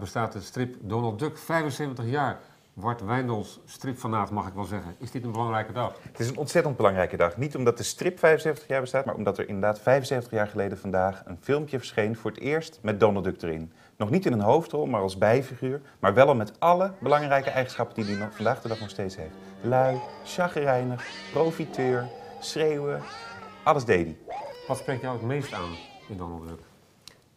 bestaat de strip Donald Duck 75 jaar. Wart Wijndels, stripfanaat mag ik wel zeggen. Is dit een belangrijke dag? Het is een ontzettend belangrijke dag. Niet omdat de strip 75 jaar bestaat, maar omdat er inderdaad 75 jaar geleden vandaag een filmpje verscheen voor het eerst met Donald Duck erin. Nog niet in een hoofdrol, maar als bijfiguur, maar wel al met alle belangrijke eigenschappen die hij nog, vandaag de dag nog steeds heeft. Lui, chagrijnig, profiteur, schreeuwen, alles deed hij. Wat spreekt jou het meest aan in Donald Duck?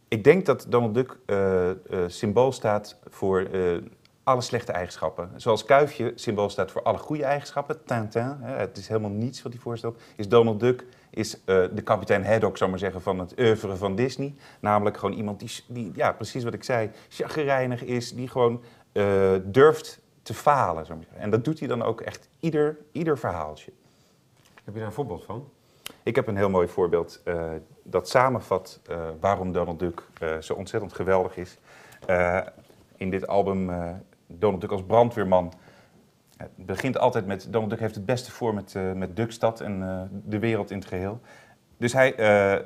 Ik denk dat Donald Duck eh, eh, symbool staat voor eh, alle slechte eigenschappen. Zoals Kuifje symbool staat voor alle goede eigenschappen, Tintin, hè, het is helemaal niets wat hij voorstelt, is Donald Duck is, de kapitein Haddock, zou maar zeggen, van het oeuvre van Disney. Namelijk gewoon iemand die, die ja, precies wat ik zei, chagrijnig is, die gewoon durft te falen. Zou maar zeggen. En dat doet hij dan ook echt ieder, ieder verhaaltje. Heb je daar een voorbeeld van? Ik heb een heel mooi voorbeeld uh, dat samenvat uh, waarom Donald Duck uh, zo ontzettend geweldig is. in dit album Donald Duck als brandweerman. Het begint altijd met Donald Duck heeft het beste voor met, met Duckstad en de wereld in het geheel. Dus hij,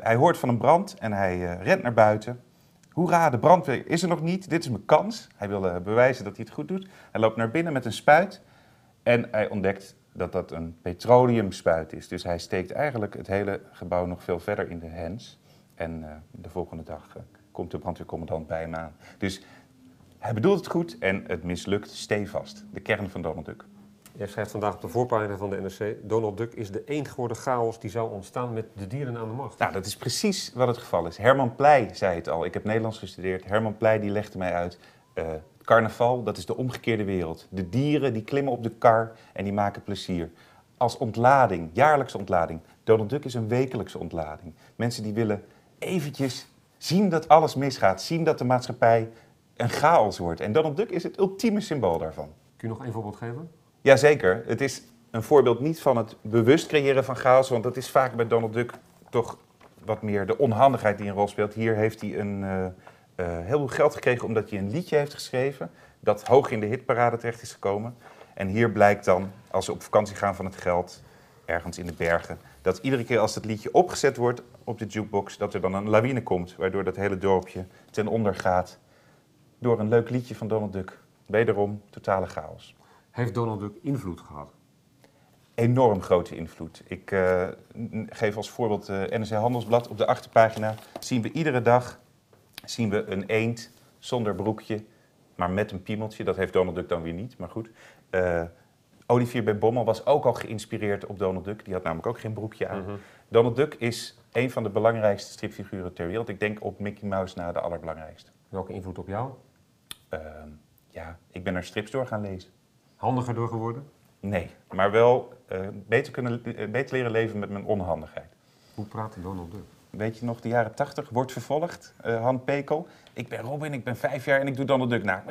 hij hoort van een brand en hij rent naar buiten. Hoera, de brandweer is er nog niet. Dit is mijn kans. Hij wil bewijzen dat hij het goed doet. Hij loopt naar binnen met een spuit en hij ontdekt dat dat een petroleumspuit is. Dus hij steekt eigenlijk het hele gebouw nog veel verder in de hens. En uh, de volgende dag uh, komt de brandweercommandant bij hem aan. Dus hij bedoelt het goed en het mislukt stevast. De kern van Donald Duck. Jij schrijft vandaag op de voorpagina van de NRC... Donald Duck is de een geworden chaos die zou ontstaan met de dieren aan de macht. Nou, dat is precies wat het geval is. Herman Pleij zei het al. Ik heb Nederlands gestudeerd. Herman Pleij die legde mij uit... Uh, Carnaval, dat is de omgekeerde wereld. De dieren die klimmen op de kar en die maken plezier. Als ontlading, jaarlijkse ontlading. Donald Duck is een wekelijkse ontlading. Mensen die willen eventjes zien dat alles misgaat. Zien dat de maatschappij een chaos wordt. En Donald Duck is het ultieme symbool daarvan. Kun je nog één voorbeeld geven? Jazeker. Het is een voorbeeld niet van het bewust creëren van chaos. Want dat is vaak bij Donald Duck toch wat meer de onhandigheid die een rol speelt. Hier heeft hij een... Uh, uh, heel veel geld gekregen omdat hij een liedje heeft geschreven dat hoog in de hitparade terecht is gekomen. En hier blijkt dan, als ze op vakantie gaan van het geld, ergens in de bergen, dat iedere keer als het liedje opgezet wordt op de jukebox, dat er dan een lawine komt, waardoor dat hele dorpje ten onder gaat door een leuk liedje van Donald Duck. Wederom totale chaos. Heeft Donald Duck invloed gehad? Enorm grote invloed. Ik uh, geef als voorbeeld het uh, NRC Handelsblad. Op de achterpagina zien we iedere dag zien we een eend zonder broekje, maar met een piemeltje. Dat heeft Donald Duck dan weer niet, maar goed. Uh, Olivier bij Bommel was ook al geïnspireerd op Donald Duck. Die had namelijk ook geen broekje aan. Mhm. Donald Duck is een van de belangrijkste stripfiguren ter wereld. Ik denk op Mickey Mouse na de allerbelangrijkste. Welke invloed op jou? Uh, ja, ik ben er strips door gaan lezen. Handiger door geworden? Nee, maar wel uh, beter, kunnen, beter leren leven met mijn onhandigheid. Hoe praat Donald Duck? Weet je nog, de jaren 80, wordt vervolgd. Uh, Pekel. Ik ben Robin, ik ben vijf jaar en ik doe Donald Duck na.